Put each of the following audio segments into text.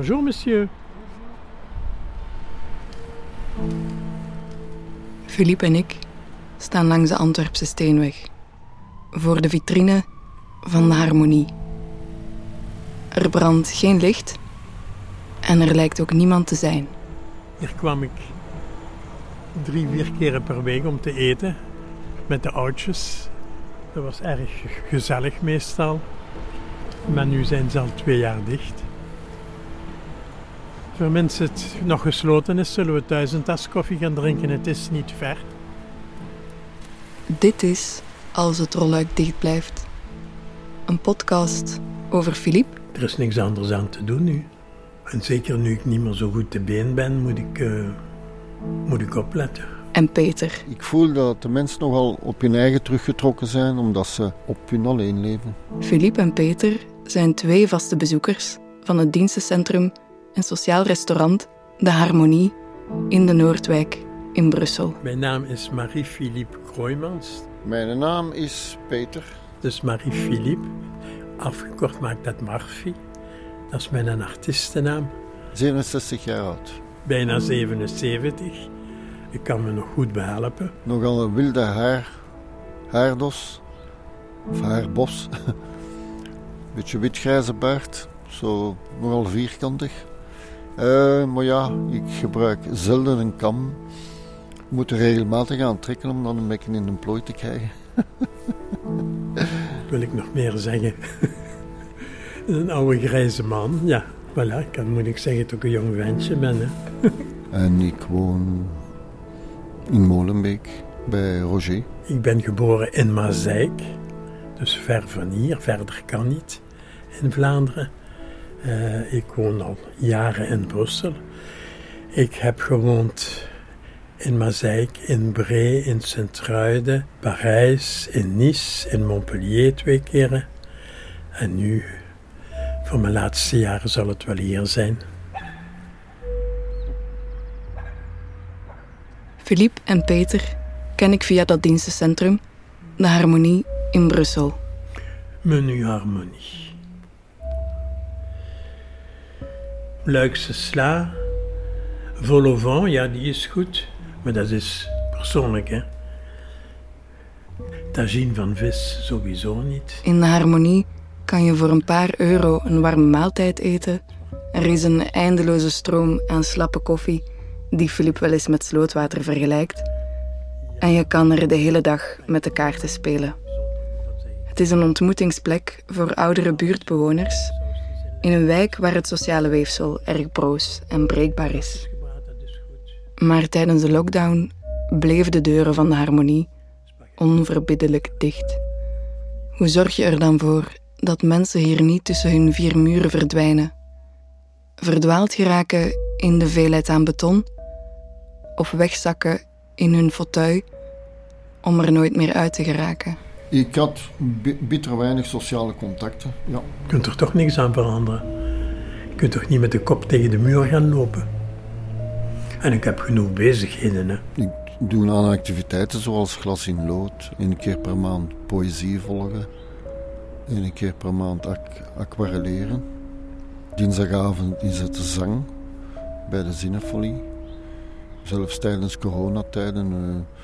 Bonjour, monsieur. Philippe en ik staan langs de Antwerpse Steenweg. Voor de vitrine van de Harmonie. Er brandt geen licht en er lijkt ook niemand te zijn. Hier kwam ik drie, vier keren per week om te eten met de oudjes. Dat was erg gezellig meestal. Maar nu zijn ze al twee jaar dicht. Voor mensen het nog gesloten is, zullen we thuis een tas koffie gaan drinken. Het is niet ver. Dit is Als het rolluik dicht blijft. Een podcast over Philippe. Er is niks anders aan te doen nu. En zeker nu ik niet meer zo goed te been ben, moet ik, eh, moet ik opletten. En Peter. Ik voel dat de mensen nogal op hun eigen teruggetrokken zijn, omdat ze op hun alleen leven. Philippe en Peter zijn twee vaste bezoekers van het dienstencentrum en sociaal restaurant De Harmonie in de Noordwijk in Brussel. Mijn naam is Marie-Philippe Kroijmans. Mijn naam is Peter. Dus Marie-Philippe. Afgekort maakt dat Marfi. Dat is mijn artiestennaam. 67 jaar oud. Bijna 77. Ik kan me nog goed behelpen. Nogal een wilde haar, haardos. Of haarbos. Beetje witgrijze baard. Zo nogal vierkantig. Eh, maar ja, ik gebruik zelden een kam. Ik moet er regelmatig aan trekken om dan een beetje in een plooi te krijgen. Wil ik nog meer zeggen? een oude grijze man, ja. Voilà, ik kan, moet ik zeggen dat ik een jong ventje ben. Hè. En ik woon in Molenbeek bij Roger. Ik ben geboren in Mazeik, dus ver van hier, verder kan niet in Vlaanderen. Eh, ik woon al jaren in Brussel. Ik heb gewoond in Mazeik, in Bree, in Sint-Truiden, Parijs, in Nice, in Montpellier twee keren. En nu, voor mijn laatste jaren, zal het wel hier zijn. Philippe en Peter ken ik via dat dienstencentrum, De Harmonie in Brussel. Menu Harmonie. Luikse sla, vol au vent, ja, die is goed. Maar dat is persoonlijk, hè. Tagine van vis sowieso niet. In De Harmonie kan je voor een paar euro een warme maaltijd eten. Er is een eindeloze stroom aan slappe koffie, die Philippe wel eens met slootwater vergelijkt. En je kan er de hele dag met de kaarten spelen. Het is een ontmoetingsplek voor oudere buurtbewoners in een wijk waar het sociale weefsel erg broos en breekbaar is. Maar tijdens de lockdown bleven de deuren van de harmonie onverbiddelijk dicht. Hoe zorg je er dan voor dat mensen hier niet tussen hun vier muren verdwijnen? Verdwaald geraken in de veelheid aan beton? Of wegzakken in hun fauteuil om er nooit meer uit te geraken? Ik had bi- bitter weinig sociale contacten. Ja. Je kunt er toch niks aan veranderen. Je kunt toch niet met de kop tegen de muur gaan lopen. En ik heb genoeg bezigheden, hè. Ik doe aan activiteiten zoals glas in lood, een keer per maand poëzie volgen, een keer per maand aquarelleren. Dinsdagavond is het zang bij de Zinefolie. Zelfs tijdens coronatijden. eh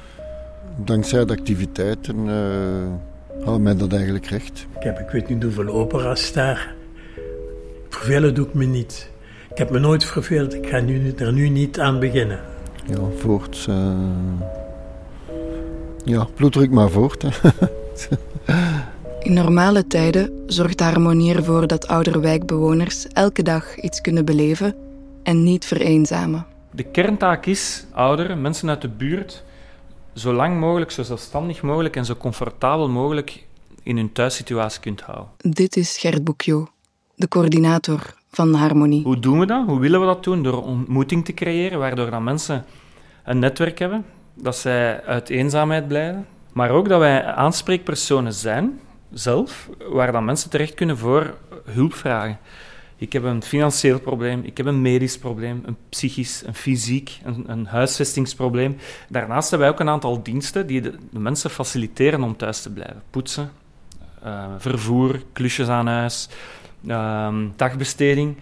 dankzij de activiteiten eh houdt mij dat eigenlijk recht. Ik heb ik weet niet hoeveel opera's daar. Vervelen doe ik me niet. Ik heb me nooit verveeld. Ik ga nu, er nu niet aan beginnen. Ja, voort. eh, ja, bloeddruk maar voort. Hè. In normale tijden zorgt de harmonie ervoor dat oudere wijkbewoners elke dag iets kunnen beleven en niet vereenzamen. De kerntaak is ouderen, mensen uit de buurt, zo lang mogelijk, zo zelfstandig mogelijk en zo comfortabel mogelijk in hun thuissituatie kunt houden. Dit is Gert Boekjo, de coördinator van harmonie. Hoe doen we dat? Hoe willen we dat doen? Door ontmoeting te creëren, waardoor dan mensen een netwerk hebben, dat zij uit eenzaamheid blijven, maar ook dat wij aanspreekpersonen zijn, zelf, waar dan mensen terecht kunnen voor hulp vragen. Ik heb een financieel probleem, ik heb een medisch probleem, een psychisch, een fysiek, een, een huisvestingsprobleem. Daarnaast hebben wij ook een aantal diensten die de, mensen faciliteren om thuis te blijven. Poetsen, uh, vervoer, klusjes aan huis, uh, dagbesteding.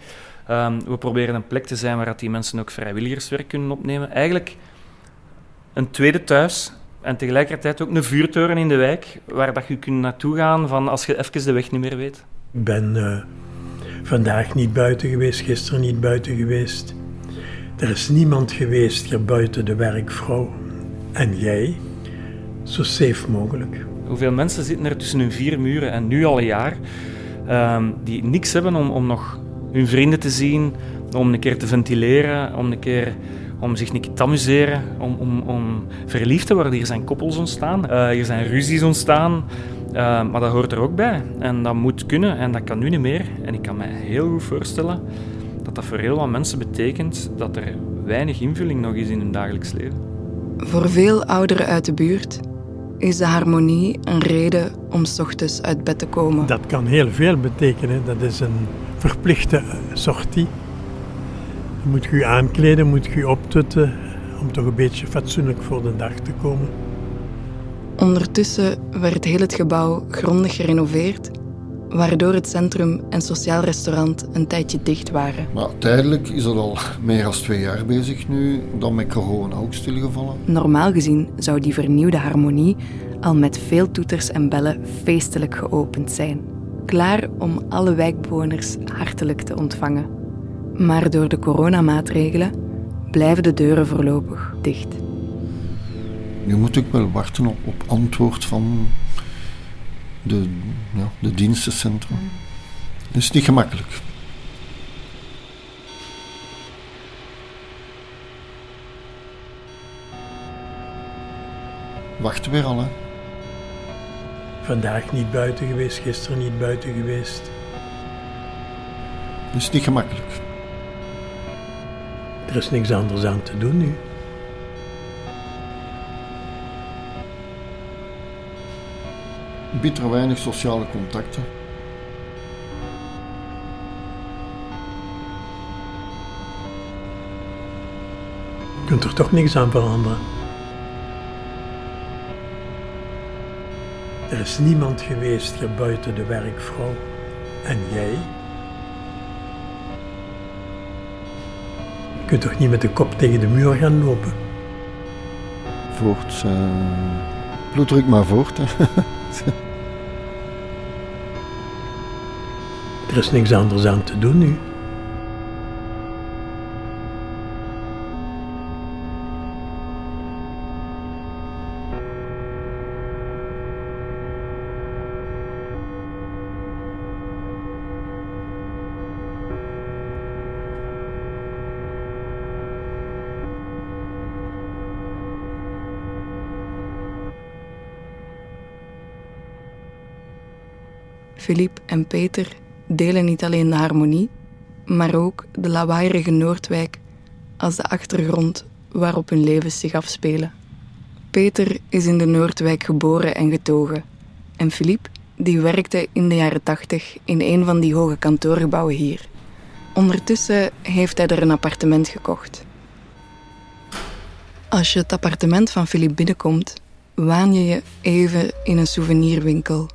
Ehm, we proberen een plek te zijn waar die mensen ook vrijwilligerswerk kunnen opnemen. Eigenlijk een tweede thuis en tegelijkertijd ook een vuurtoren in de wijk waar dat je kunt naartoe gaan van als je even de weg niet meer weet. Ik ben uh, vandaag niet buiten geweest, gisteren niet buiten geweest. Er is niemand geweest hier buiten de werkvrouw en jij, zo safe mogelijk. Hoeveel mensen zitten er tussen hun vier muren en nu al een jaar um, die niks hebben om, om nog hun vrienden te zien, om een keer te ventileren, om een keer om zich keer te amuseren, om, om, om verliefd te worden. Hier zijn koppels ontstaan, uh, hier zijn ruzies ontstaan, uh, maar dat hoort er ook bij. En dat moet kunnen en dat kan nu niet meer. En ik kan me heel goed voorstellen dat dat voor heel wat mensen betekent dat er weinig invulling nog is in hun dagelijks leven. Voor veel ouderen uit de buurt is de harmonie een reden om s ochtends uit bed te komen. Dat kan heel veel betekenen. Dat is een verplichte sortie. Je moet je aankleden, moet je optutten om toch een beetje fatsoenlijk voor de dag te komen. Ondertussen werd heel het gebouw grondig gerenoveerd, waardoor het centrum en sociaal restaurant een tijdje dicht waren. Maar tijdelijk is dat al meer dan twee jaar bezig nu, dan met corona ook stilgevallen. Normaal gezien zou die vernieuwde harmonie al met veel toeters en bellen feestelijk geopend zijn. Klaar om alle wijkbewoners hartelijk te ontvangen. Maar door de coronamaatregelen blijven de deuren voorlopig dicht. Nu moet ik wel wachten op, op antwoord van de, ja, de dienstencentrum. Dat is niet gemakkelijk. Wachten weer al, hè? Vandaag niet buiten geweest, gisteren niet buiten geweest. Dat is niet gemakkelijk. Er is niks anders aan te doen nu. Bitter weinig sociale contacten. Je kunt er toch niks aan veranderen. Er is niemand geweest hier buiten de werkvrouw. En jij? Je kunt toch niet met de kop tegen de muur gaan lopen? Voort. Uh, bloeddruk maar voort. er is niks anders aan te doen nu. Philippe en Peter delen niet alleen de harmonie, maar ook de lawaaierige Noordwijk als de achtergrond waarop hun levens zich afspelen. Peter is in de Noordwijk geboren en getogen. En Philippe, die werkte in de jaren tachtig in een van die hoge kantoorgebouwen hier. Ondertussen heeft hij er een appartement gekocht. Als je het appartement van Philippe binnenkomt, waan je je even in een souvenirwinkel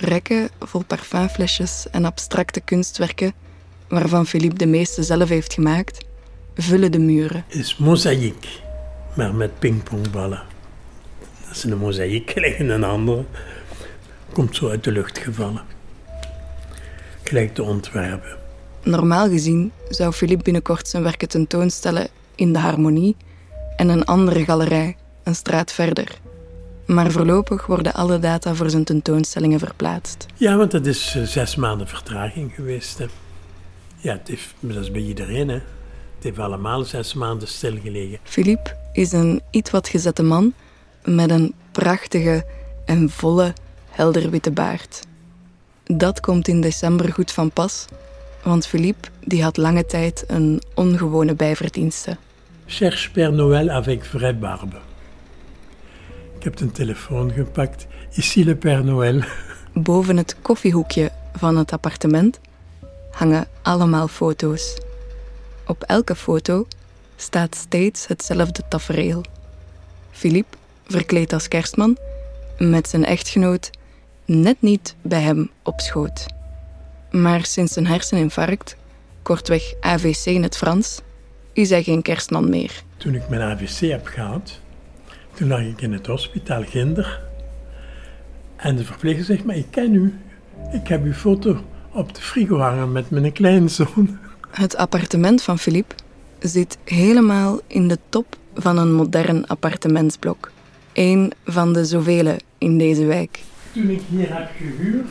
rekken vol parfumflesjes en abstracte kunstwerken, waarvan Philippe de meeste zelf heeft gemaakt, vullen de muren. Het is mozaïek, maar met pingpongballen. Dat is een mozaïek gelijk een andere. Komt zo uit de lucht gevallen. Gelijk te ontwerpen. Normaal gezien zou Philippe binnenkort zijn werken tentoonstellen in de Harmonie en een andere galerij, een straat verder. Maar voorlopig worden alle data voor zijn tentoonstellingen verplaatst. Ja, want dat is uh, zes maanden vertraging geweest. Hè. Ja, het heeft, dat is bij iedereen. Hè. Het heeft allemaal zes maanden stilgelegen. Philippe is een iets wat gezette man met een prachtige en volle, helder witte baard. Dat komt in december goed van pas, want Philippe die had lange tijd een ongewone bijverdienste. Cherche Père Noël avec vraie barbe. Ik heb een telefoon gepakt. Ici le Père Noël. Boven het koffiehoekje van het appartement hangen allemaal foto's. Op elke foto staat steeds hetzelfde tafereel. Philippe, verkleed als kerstman, met zijn echtgenoot net niet bij hem op schoot. Maar sinds een herseninfarct kortweg AVC in het Frans, is hij geen kerstman meer. Toen ik mijn AVC heb gehad, toen lag ik in het hospitaal Ginder. En de verpleger zegt, maar ik ken u. Ik heb uw foto op de frigo hangen met mijn kleinzoon. Het appartement van Philippe zit helemaal in de top van een modern appartementsblok. Eén van de zoveel in deze wijk. Toen ik hier heb gehuurd,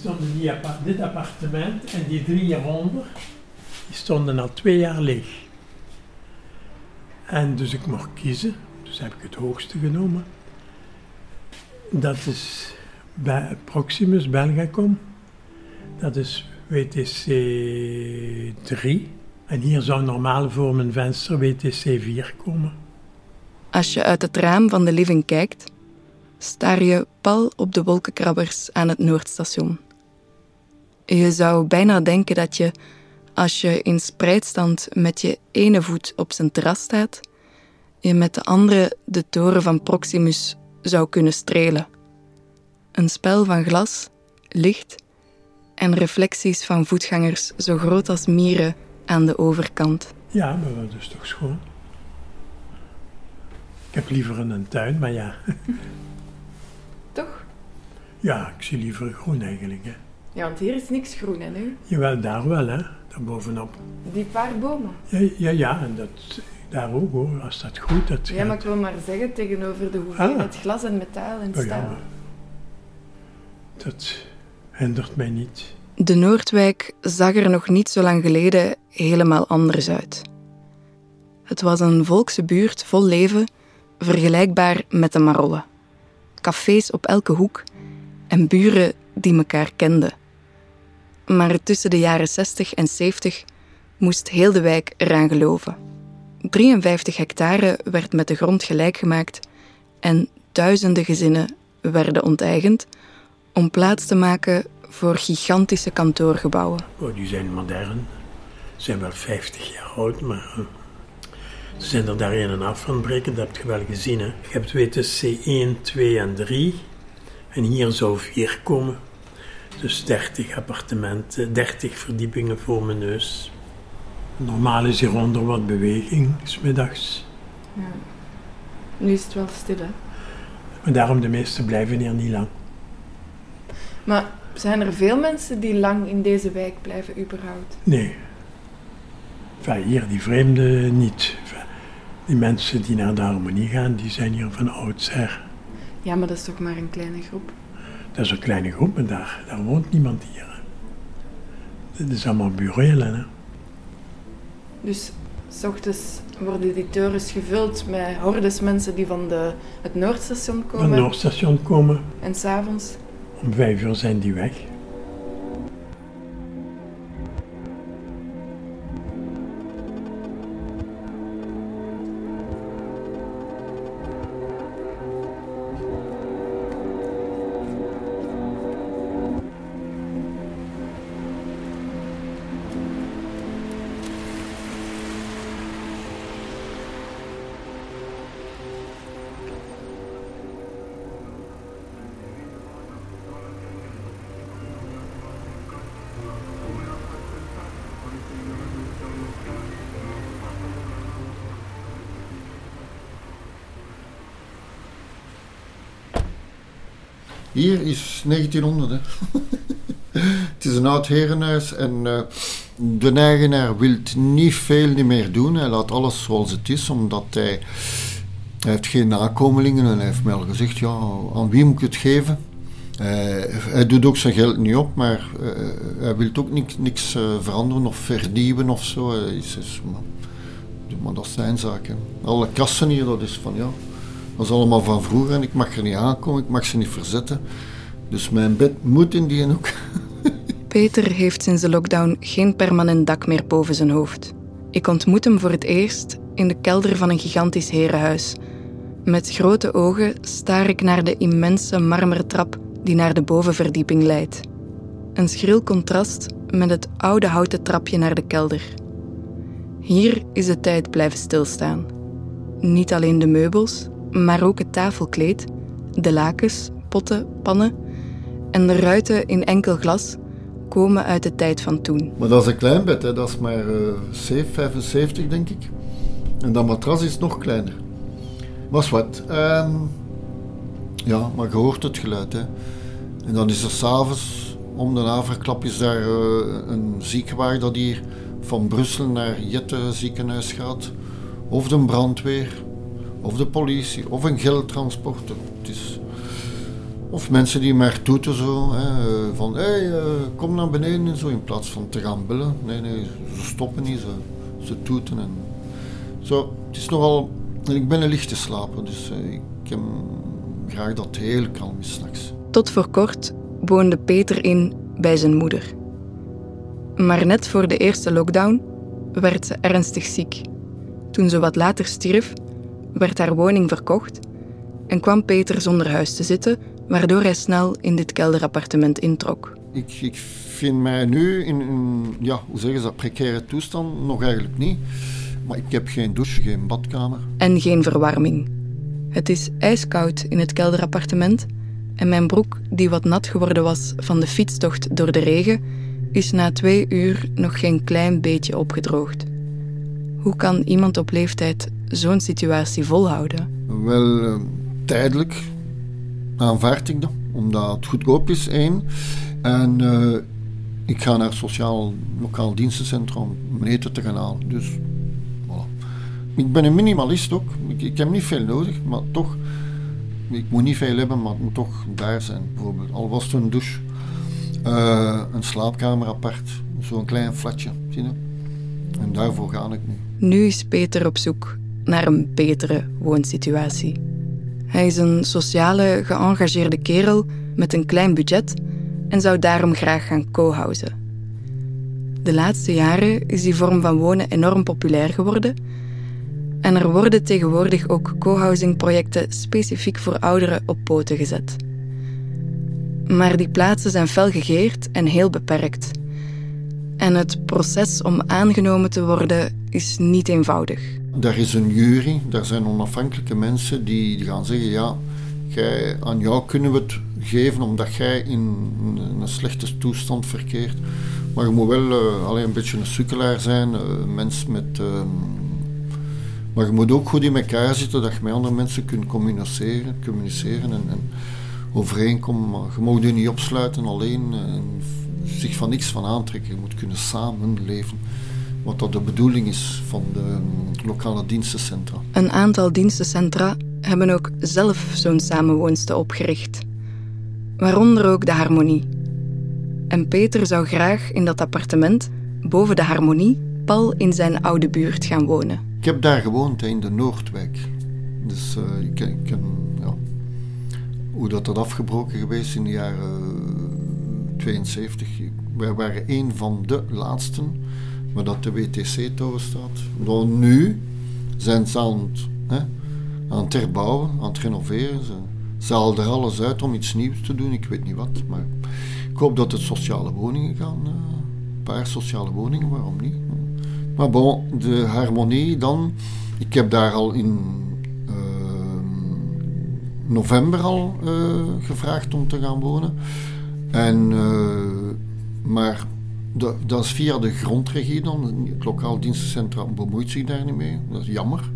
stonden die dit appartement en die drie hieronder, die stonden al twee jaar leeg. En dus ik mocht kiezen, dus heb ik het hoogste genomen. Dat is bij Proximus Belgacom. Dat is WTC 3. En hier zou normaal voor mijn venster WTC 4 komen. Als je uit het raam van de living kijkt, staar je pal op de wolkenkrabbers aan het Noordstation. Je zou bijna denken dat je, als je in spreidstand met je ene voet op zijn terras staat, je met de andere de toren van Proximus zou kunnen strelen. Een spel van glas, licht en reflecties van voetgangers zo groot als mieren aan de overkant. Ja, maar dat is toch schoon. Ik heb liever een tuin, maar ja. Toch? Ja, ik zie liever groen eigenlijk. Hè. Ja, want hier is niks groen, hè, nu? Jawel, daar wel, hè. Daar bovenop. Die paar bomen. Ja, ja, ja en dat, daar ook hoor, als dat goed dat Ja, maar gaat. ik wil maar zeggen tegenover de hoeveelheid glas en metaal en Oh staal. maar dat hindert mij niet. De Noordwijk zag er nog niet zo lang geleden helemaal anders uit. Het was een volkse buurt vol leven, vergelijkbaar met de Marolle. Cafés op elke hoek en buren die elkaar kenden. Maar tussen de jaren 60 en 70 moest heel de wijk eraan geloven. 53 hectare werd met de grond gelijk gemaakt en duizenden gezinnen werden onteigend om plaats te maken voor gigantische kantoorgebouwen. Oh, die zijn modern. Ze zijn wel 50 jaar oud, maar eh, ze zijn er daar in en af van breken. Dat heb je wel gezien. Hè. Je hebt WTC 1, 2 en 3. En hier zou 4 komen. Dus 30 appartementen, 30 verdiepingen voor mijn neus. Normaal is hieronder wat beweging, smiddags. Nu is het wel stil, hè? Maar daarom de meesten blijven hier niet lang. Maar zijn er veel mensen die lang in deze wijk blijven, überhaupt? Nee. Enfin, hier, die vreemden niet. Enfin, die mensen die naar de harmonie gaan, die zijn hier van oudsher. Ja, maar dat is toch maar een kleine groep. Dat is een kleine groep, maar daar, daar woont niemand hier. hè. Dit is allemaal burelen. Hè. Dus s ochtends worden die torens gevuld met hordes mensen die van de, het Noordstation Van komen. het Noordstation komen, En s'avonds om vijf uur zijn die weg. Hier is 1900. Hè. het is een oud herenhuis en eh, de eigenaar wil niet veel meer doen. Hij laat alles zoals het is, omdat hij, hij heeft geen nakomelingen en hij heeft mij al gezegd, ja, aan wie moet ik het geven? Hij, doet ook zijn geld niet op, maar eh, hij wil ook niks, niks eh, veranderen of vernieuwen of zo. Is, is- maar, dat zijn zaak. hè. Alle kassen hier, dat is van ja, dat is allemaal van vroeger en ik mag er niet aankomen, ik mag ze niet verzetten. Dus mijn bed moet in die hoek. Peter heeft sinds de lockdown geen permanent dak meer boven zijn hoofd. Ik ontmoet hem voor het eerst in de kelder van een gigantisch herenhuis. Met grote ogen staar ik naar de immense marmeren trap die naar de bovenverdieping leidt. Een schril contrast met het oude houten trapje naar de kelder. Hier is de tijd blijven stilstaan. Niet alleen de meubels, maar ook het tafelkleed, de lakens, potten, pannen en de ruiten in enkel glas komen uit de tijd van toen. Maar dat is een klein bed, hè. dat is maar uh, 7, 75 denk ik. En dat matras is nog kleiner. Was wat. Ehm, ja, maar je hoort het geluid. Hè. En dan is er s'avonds, om de naverklap, is daar uh, een ziekenwagen dat hier van Brussel naar Jette ziekenhuis gaat. Of de brandweer, of de politie, of een geldtransporter. Is of mensen die maar toeten zo, hè, van hé, hey, uh, kom naar beneden en zo, in plaats van te gaan. Nee, nee, ze stoppen niet, ze, ze toeten en zo. Het is nogal, ik ben een lichte slaper, dus uh, ik heb graag dat heel kalm is s'nachts. Tot voor kort woonde Peter in bij zijn moeder. Maar net voor de eerste lockdown werd ze ernstig ziek. Toen ze wat later stierf, werd haar woning verkocht en kwam Peter zonder huis te zitten waardoor hij snel in dit kelderappartement introk. Ik, ik vind mij nu in een, ja, hoe zeggen ze dat, precaire toestand nog eigenlijk niet. Maar ik heb geen douche, geen badkamer. En geen verwarming. Het is ijskoud in het kelderappartement en mijn broek, die wat nat geworden was van de fietstocht door de regen, is na twee uur nog geen klein beetje opgedroogd. Hoe kan iemand op leeftijd zo'n situatie volhouden? Wel, uh, tijdelijk aanvaard ik dat, omdat het goedkoop is, één. En uh, ik ga naar het sociaal lokaal dienstencentrum om eten te gaan halen. Dus, voilà. Ik ben een minimalist ook. Ik, ik, heb niet veel nodig, maar toch... Ik moet niet veel hebben, maar het moet toch daar zijn, bijvoorbeeld. Al was het een douche, uh, een slaapkamer apart, zo'n klein flatje, zie je? En daarvoor ga ik nu. Nu is Peter op zoek naar een betere woonsituatie. Hij is een sociale, geëngageerde kerel met een klein budget en zou daarom graag gaan co-housen. De laatste jaren is die vorm van wonen enorm populair geworden en er worden tegenwoordig ook co-housing-projecten specifiek voor ouderen op poten gezet. Maar die plaatsen zijn fel gegeerd en heel beperkt. En het proces om aangenomen te worden is niet eenvoudig. Daar is een jury, daar zijn onafhankelijke mensen die gaan zeggen: ja, aan jou kunnen we het geven omdat jij in een slechte toestand verkeert. Maar je moet wel uh, alleen een beetje een sukkelaar zijn, uh, mens met. Uh, maar je moet ook goed in elkaar zitten dat je met andere mensen kunt communiceren, communiceren en, en je mag je niet opsluiten alleen en zich van niks van aantrekken. Je moet kunnen samenleven wat dat de bedoeling is van de lokale dienstencentra. Een aantal dienstencentra hebben ook zelf zo'n samenwoonste opgericht. Waaronder ook de Harmonie. En Peter zou graag in dat appartement, boven de Harmonie, pal in zijn oude buurt gaan wonen. Ik heb daar gewoond, in de Noordwijk. Dus uh, ik, ik ja, hoe dat dat afgebroken geweest in de jaren 72. Wij waren een van de laatsten maar dat de WTC toren staat. Nu zijn ze aan het, hè, aan het herbouwen, aan het renoveren. Ze, ze halen er alles uit om iets nieuws te doen, ik weet niet wat. Maar ik hoop dat het sociale woningen gaan. Uh, een paar sociale woningen, waarom niet? Maar bon, de harmonie dan. Ik heb daar al in uh, november al uh, gevraagd om te gaan wonen. En, maar dat, is via de grondregie dan. Het lokaal dienstencentrum bemoeit zich daar niet mee. Dat is jammer.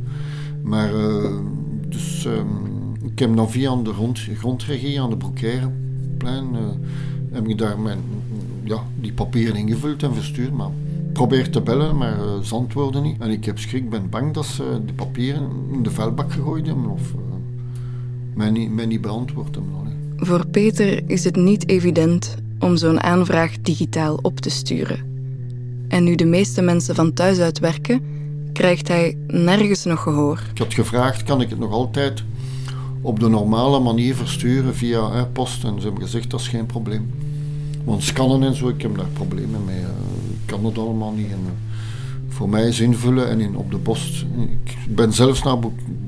Maar uh, dus, um, ik heb dan via de grond, grondregie aan de Broekaireplein uh, heb ik daar mijn, ja, die papieren ingevuld en verstuurd. Maar probeer te bellen, maar uh, ze antwoorden niet. En ik heb schrik, ben bang dat ze de papieren in de vuilbak gegooid hebben of mij, niet, mij niet beantwoord hebben. Voor Peter is het niet evident om zo'n aanvraag digitaal op te sturen. En nu de meeste mensen van thuis uit werken, krijgt hij nergens nog gehoor. Ik had gevraagd, kan ik het nog altijd op de normale manier versturen via hè, post? En ze hebben gezegd, dat is geen probleem. Want scannen en zo, ik heb daar problemen mee. Ik kan dat allemaal niet. Eh, voor mij is invullen en in, op de post. Ik ben zelfs naar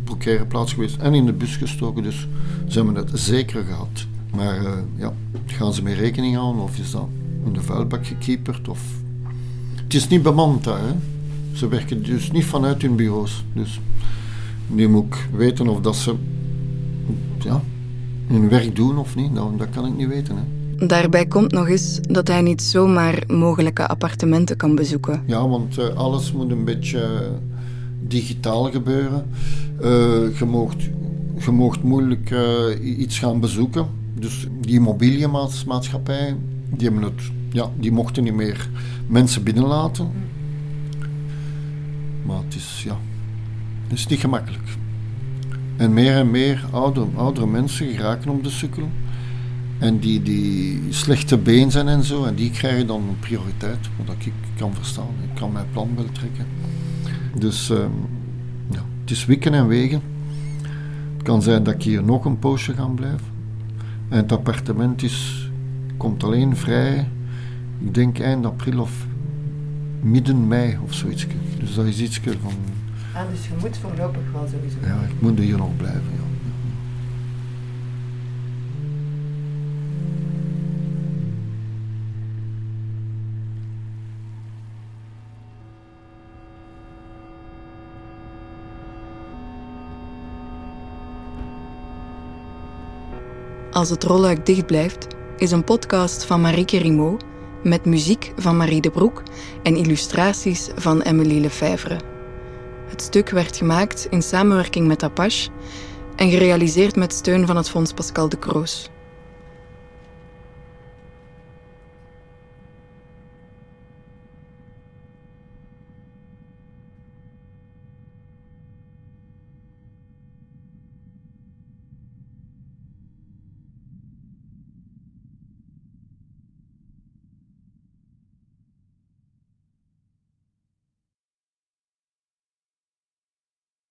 Broekaire plaats geweest en in de bus gestoken, dus ze hebben het zeker gehad. Maar uh, ja, gaan ze mee rekening houden of is dat in de vuilbak gekieperd? Of... Het is niet bemand daar. Hè? Ze werken dus niet vanuit hun bureaus. Dus nu moet ik weten of dat ze ja, hun werk doen of niet. Nou, dat kan ik niet weten. Hè? Daarbij komt nog eens dat hij niet zomaar mogelijke appartementen kan bezoeken. Ja, want uh, alles moet een beetje digitaal gebeuren. Uh, je, moogt, je moogt moeilijk iets gaan bezoeken. Dus die immobiliëmaatschappij, die, hebben het, ja, die mochten niet meer mensen binnenlaten. Maar het is, ja, het is niet gemakkelijk. En meer en meer oudere, oudere mensen geraken op de sukkel. En die, die slechte been zijn en zo, en die krijgen dan prioriteit. Wat ik kan verstaan. Ik kan mijn plan wel trekken. Dus um, ja, het is wikken en wegen. Het kan zijn dat ik hier nog een poosje ga blijven. En het appartement is, komt alleen vrij, ik denk eind april of midden mei of zoiets. Dus dat is iets van... Ah, dus je moet voorlopig wel sowieso... Ja, ik moet hier nog blijven, ja. Als het rolluik dicht blijft, is een podcast van Marieke Rimo met muziek van Marie de Broek en illustraties van Emily Lefevre. Het stuk werd gemaakt in samenwerking met Apache en gerealiseerd met steun van het Fonds Pascal de Kroos.